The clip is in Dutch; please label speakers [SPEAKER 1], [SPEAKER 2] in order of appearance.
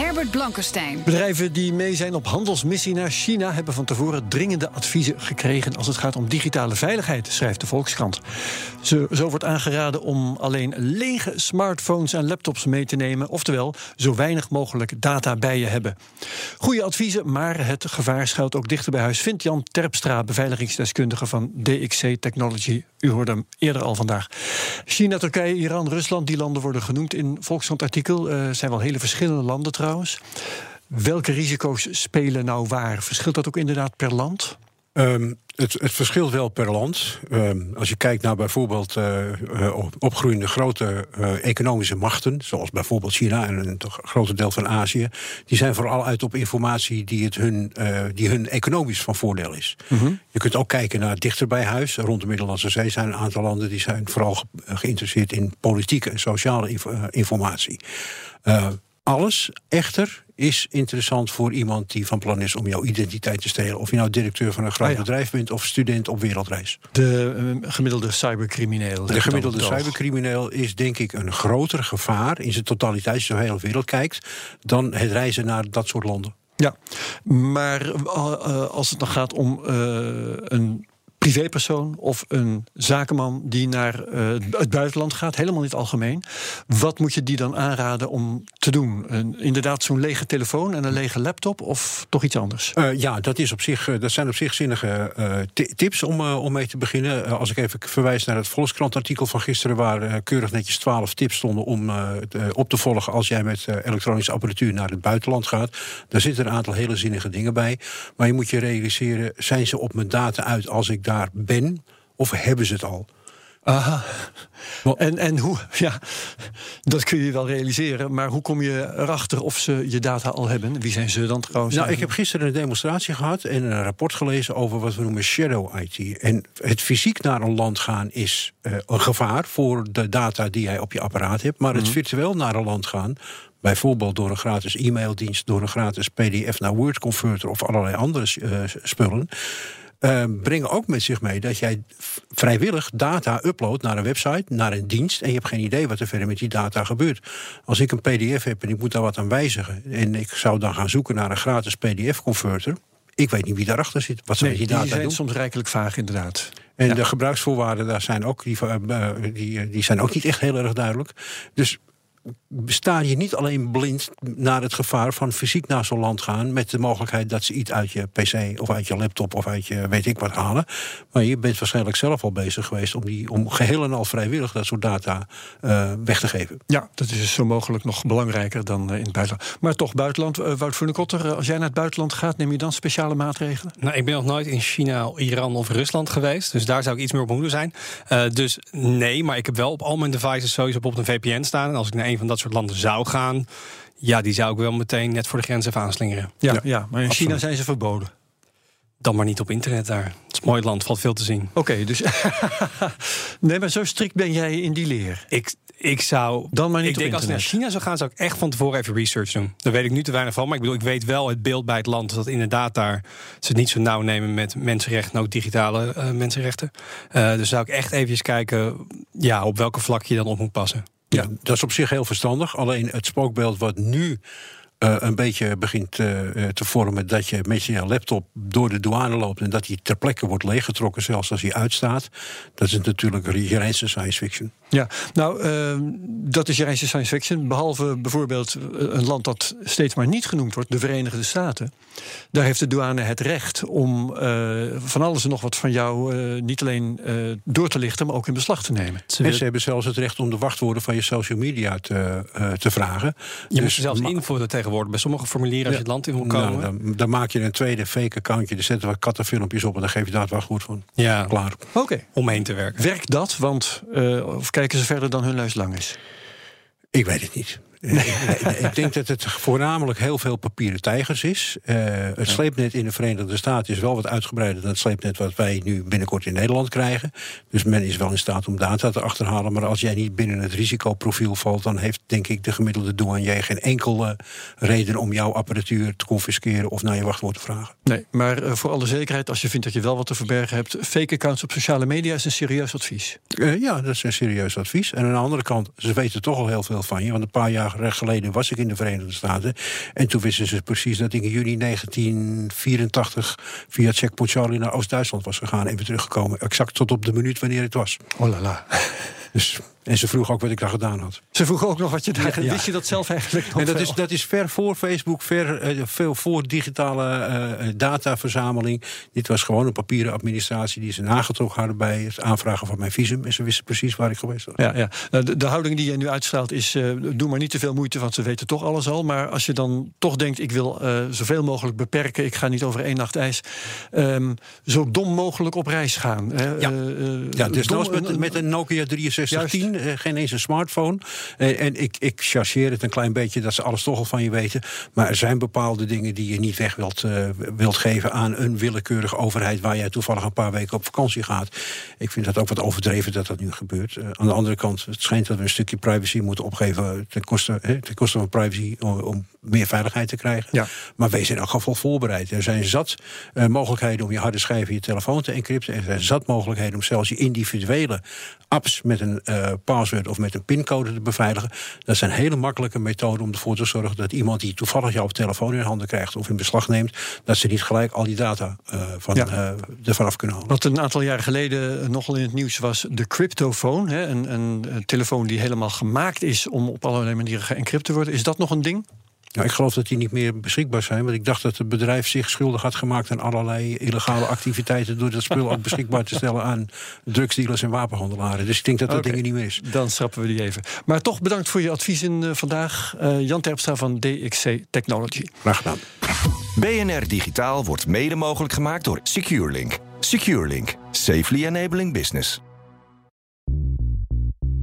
[SPEAKER 1] Herbert Blankenstein.
[SPEAKER 2] Bedrijven die mee zijn op handelsmissie naar China hebben van tevoren dringende adviezen gekregen als het gaat om digitale veiligheid, schrijft de Volkskrant. Zo, zo wordt aangeraden om alleen lege smartphones en laptops mee te nemen, oftewel zo weinig mogelijk data bij je hebben. Goede adviezen, maar het gevaar schuilt ook dichter bij huis, vindt Jan Terpstra, beveiligingsdeskundige van DXC Technology. U hoorde hem eerder al vandaag. China, Turkije, Iran, Rusland, die landen worden genoemd in Volkskrant artikel. Uh, zijn wel hele verschillende landen trouwens. Welke risico's spelen nou waar? Verschilt dat ook inderdaad per land?
[SPEAKER 3] Um, het, het, verschilt wel per land. Um, als je kijkt naar bijvoorbeeld uh, uh, opgroeiende grote uh, economische machten, zoals bijvoorbeeld China en een groot deel van Azië, die zijn vooral uit op informatie die, het hun, die hun economisch van voordeel is. Mm -hmm. Je kunt ook kijken naar dichter bij huis. Rond de Middellandse Zee zijn een aantal landen die zijn vooral ge geïnteresseerd in politieke en sociale inf informatie. Alles echter is interessant voor iemand die van plan is om jouw identiteit te stelen. Of je nou directeur van een groot ah, ja. bedrijf bent of student op wereldreis.
[SPEAKER 2] De uh, gemiddelde cybercrimineel.
[SPEAKER 3] De gemiddelde cybercrimineel is denk ik een groter gevaar in zijn totaliteit, als je de hele wereld kijkt, dan het reizen naar dat soort landen.
[SPEAKER 2] Ja, maar uh, als het dan gaat om uh, een privépersoon of een zakenman die naar uh, het buitenland gaat, helemaal niet algemeen. Wat moet je die dan aanraden om te doen? Inderdaad, zo'n lege telefoon en een lege laptop of toch iets anders?
[SPEAKER 3] Uh, ja, dat, is op zich, uh, dat zijn op zich zinnige tips om, om mee te beginnen. als ik even verwijs naar het Volkskrant-artikel van gisteren, waar keurig netjes twaalf tips stonden om op te volgen als jij met elektronische apparatuur naar het buitenland gaat. Daar zitten een aantal hele zinnige dingen bij. Maar je moet je realiseren, zijn ze op mijn data uit als ik daar ben, of hebben ze het al?
[SPEAKER 2] Aha. En, en hoe, ja, dat kun je wel realiseren, maar hoe kom je erachter of ze je data al hebben? Wie zijn ze dan trouwens?
[SPEAKER 3] Nou, ik heb gisteren een demonstratie gehad en een rapport gelezen over wat we noemen shadow IT. En het fysiek naar een land gaan is uh, een gevaar voor de data die jij op je apparaat hebt, maar het mm. virtueel naar een land gaan, bijvoorbeeld door een gratis e-maildienst, door een gratis PDF naar Word converter of allerlei andere uh, spullen. Uh, brengen ook met zich mee dat jij vrijwillig data uploadt naar een website, naar een dienst, en je hebt geen idee wat er verder met die data gebeurt. Als ik een PDF heb en ik moet daar wat aan wijzigen, en ik zou dan gaan zoeken naar een gratis PDF-converter, ik weet niet wie daarachter zit. Wat
[SPEAKER 2] nee,
[SPEAKER 3] die data
[SPEAKER 2] die zijn
[SPEAKER 3] doen?
[SPEAKER 2] soms rijkelijk vaag, inderdaad.
[SPEAKER 3] En ja. de gebruiksvoorwaarden daar zijn ook, die, uh, die, die zijn ook niet echt heel erg duidelijk. Dus sta je niet alleen blind naar het gevaar van fysiek naar zo'n land gaan... met de mogelijkheid dat ze iets uit je pc of uit je laptop of uit je weet ik wat halen. Maar je bent waarschijnlijk zelf al bezig geweest... om, die, om geheel en al vrijwillig dat soort data uh, weg te geven.
[SPEAKER 2] Ja, dat is zo mogelijk nog belangrijker dan uh, in het buitenland. Maar toch, buitenland, uh, Wout Kotter, als jij naar het buitenland gaat... neem je dan speciale maatregelen?
[SPEAKER 4] Nou, ik ben nog nooit in China, Iran of Rusland geweest. Dus daar zou ik iets meer op moeten zijn. dus nee, maar ik heb wel op al mijn devices sowieso op een VPN staan. En als ik naar een van dat soort landen zou gaan, ja, die zou ik wel meteen net voor de grens even aanslingeren.
[SPEAKER 2] Ja, ja, ja maar in China zijn ze verboden.
[SPEAKER 4] Dan maar niet op internet daar. Het is een mooi land, valt veel te zien.
[SPEAKER 2] Oké, okay, dus. nee, maar zo strikt ben jij in die leer.
[SPEAKER 4] Ik, ik zou.
[SPEAKER 2] Dan maar niet
[SPEAKER 4] ik denk als ik naar China zou gaan, zou ik echt van tevoren even research doen. Daar weet ik nu te weinig van. Maar ik bedoel, ik weet wel het beeld bij het land. Dat inderdaad daar ze het niet zo nauw nemen met mensenrechten, ook digitale uh, mensenrechten. Uh, dus zou ik echt even kijken ja, op welke vlak je dan op moet passen.
[SPEAKER 3] Ja, dat is op zich heel verstandig. Alleen het spookbeeld wat nu uh, een beetje begint uh, te vormen dat je met je laptop door de douane loopt en dat die ter plekke wordt leeggetrokken, zelfs als hij uitstaat. Dat is natuurlijk je reinste science fiction.
[SPEAKER 2] Ja, nou, uh, dat is je reinste science fiction. Behalve bijvoorbeeld een land dat steeds maar niet genoemd wordt, de Verenigde Staten. Daar heeft de douane het recht om van alles en nog wat van jou niet alleen door te lichten, maar ook in beslag te nemen.
[SPEAKER 3] Ze, en ze hebben zelfs het recht om de wachtwoorden van je social media te, te vragen.
[SPEAKER 4] Je dus, zelfs invullen tegen geworden bij sommige formulieren als je het land in wil komen.
[SPEAKER 3] Nou, dan, dan maak je een tweede fake accountje, er zetten wat kattenfilmpjes op en dan geef je daar het wachtwoord van.
[SPEAKER 4] ja,
[SPEAKER 3] Klaar.
[SPEAKER 2] Oké.
[SPEAKER 4] omheen te werken.
[SPEAKER 2] Werkt dat? Want, eh, of kijken ze verder dan hun lijst lang is?
[SPEAKER 3] Ik weet het niet. Ik- ik denk dat het voornamelijk heel veel papieren tijgers is. Eh, het sleepnet in de Verenigde Staten is wel wat uitgebreider dan het sleepnet wat wij nu binnenkort in Nederland krijgen. Dus men is wel in staat om data te achterhalen. Maar als jij niet binnen het risicoprofiel valt, dan heeft denk ik de gemiddelde douanier geen enkele reden om jouw apparatuur te confisceren of naar je wachtwoord te vragen.
[SPEAKER 2] Nee, maar eh, voor alle zekerheid, als je vindt dat je wel wat te verbergen hebt, fake accounts op sociale media is een serieus advies.
[SPEAKER 3] Eh, ja, dat is een serieus advies. En aan de andere kant, ze weten toch al heel veel van je. Want een paar jaar geleden was ik in de Verenigde Staten. En toen wisten ze precies dat ik in juni 1984 via Checkpoint Charlie naar Oost-Duitsland was gegaan en weer teruggekomen. Exact tot op de minuut wanneer het was.
[SPEAKER 2] Oh la la.
[SPEAKER 3] Dus, en ze vroeg ook wat ik daar gedaan had.
[SPEAKER 2] Ze vroegen ook nog wat je daar...
[SPEAKER 3] Ja.
[SPEAKER 2] Wist je dat zelf eigenlijk nog
[SPEAKER 3] En dat is, dat is ver voor Facebook, ver, eh, veel voor digitale eh, dataverzameling. Dit was gewoon een papieren administratie die ze nagetrokken hadden bij het aanvragen van mijn visum. En ze wisten precies waar ik geweest was.
[SPEAKER 2] Ja, ja. Nou, de, de houding die je nu uitstraalt is: doe maar niet te veel moeite, want ze weten toch alles al. Maar als je dan toch denkt: ik wil zoveel mogelijk beperken, ik ga niet over één nacht ijs. ehm, zo dom mogelijk op reis gaan. hè.
[SPEAKER 3] Ja. Ja, dus
[SPEAKER 2] dom-
[SPEAKER 3] dat was met, met een Nokia 6310, eh, geen eens een smartphone. Eh, en ik, ik chargeer het een klein beetje dat ze alles toch al van je weten. Maar er zijn bepaalde dingen die je niet weg wilt, eh, wilt geven aan een willekeurige overheid waar jij toevallig een paar weken op vakantie gaat. Ik vind dat ook wat overdreven dat dat nu gebeurt. Aan de andere kant, het schijnt dat we een stukje privacy moeten opgeven ten koste, hè, ten koste van privacy om, om meer veiligheid te krijgen.
[SPEAKER 2] Ja.
[SPEAKER 3] Maar wees in elk geval voorbereid. Er zijn zat mogelijkheden om je harde schijf in je telefoon te encrypten. Er zijn zat mogelijkheden om zelfs je individuele apps met een eh password of met een pincode te beveiligen. Dat zijn hele makkelijke methoden om ervoor te zorgen dat iemand die toevallig jouw telefoon in handen krijgt of in beslag neemt, dat ze niet gelijk al die data eh, van,
[SPEAKER 2] Ja.
[SPEAKER 3] eh, ervan af kunnen halen.
[SPEAKER 2] Wat een aantal jaren geleden nogal in het nieuws was, de cryptofoon. Hè, een, een, een telefoon die helemaal gemaakt is om op allerlei manieren geëncrypt te worden. Is dat nog een ding?
[SPEAKER 3] Nou, ik geloof dat die niet meer beschikbaar zijn. Want ik dacht dat het bedrijf zich schuldig had gemaakt aan allerlei illegale activiteiten. door dat spul ook beschikbaar te stellen aan drugsdealers en wapenhandelaren. Dus ik denk dat dat
[SPEAKER 2] Oké.
[SPEAKER 3] ding er niet meer is.
[SPEAKER 2] Dan schrappen we die even. Maar toch bedankt voor je adviezen eh, vandaag. Eh, Jan Terpstra van DXC Technology.
[SPEAKER 3] Graag gedaan.
[SPEAKER 5] BNR Digitaal wordt mede mogelijk gemaakt door SecureLink. SecureLink. Safely enabling business.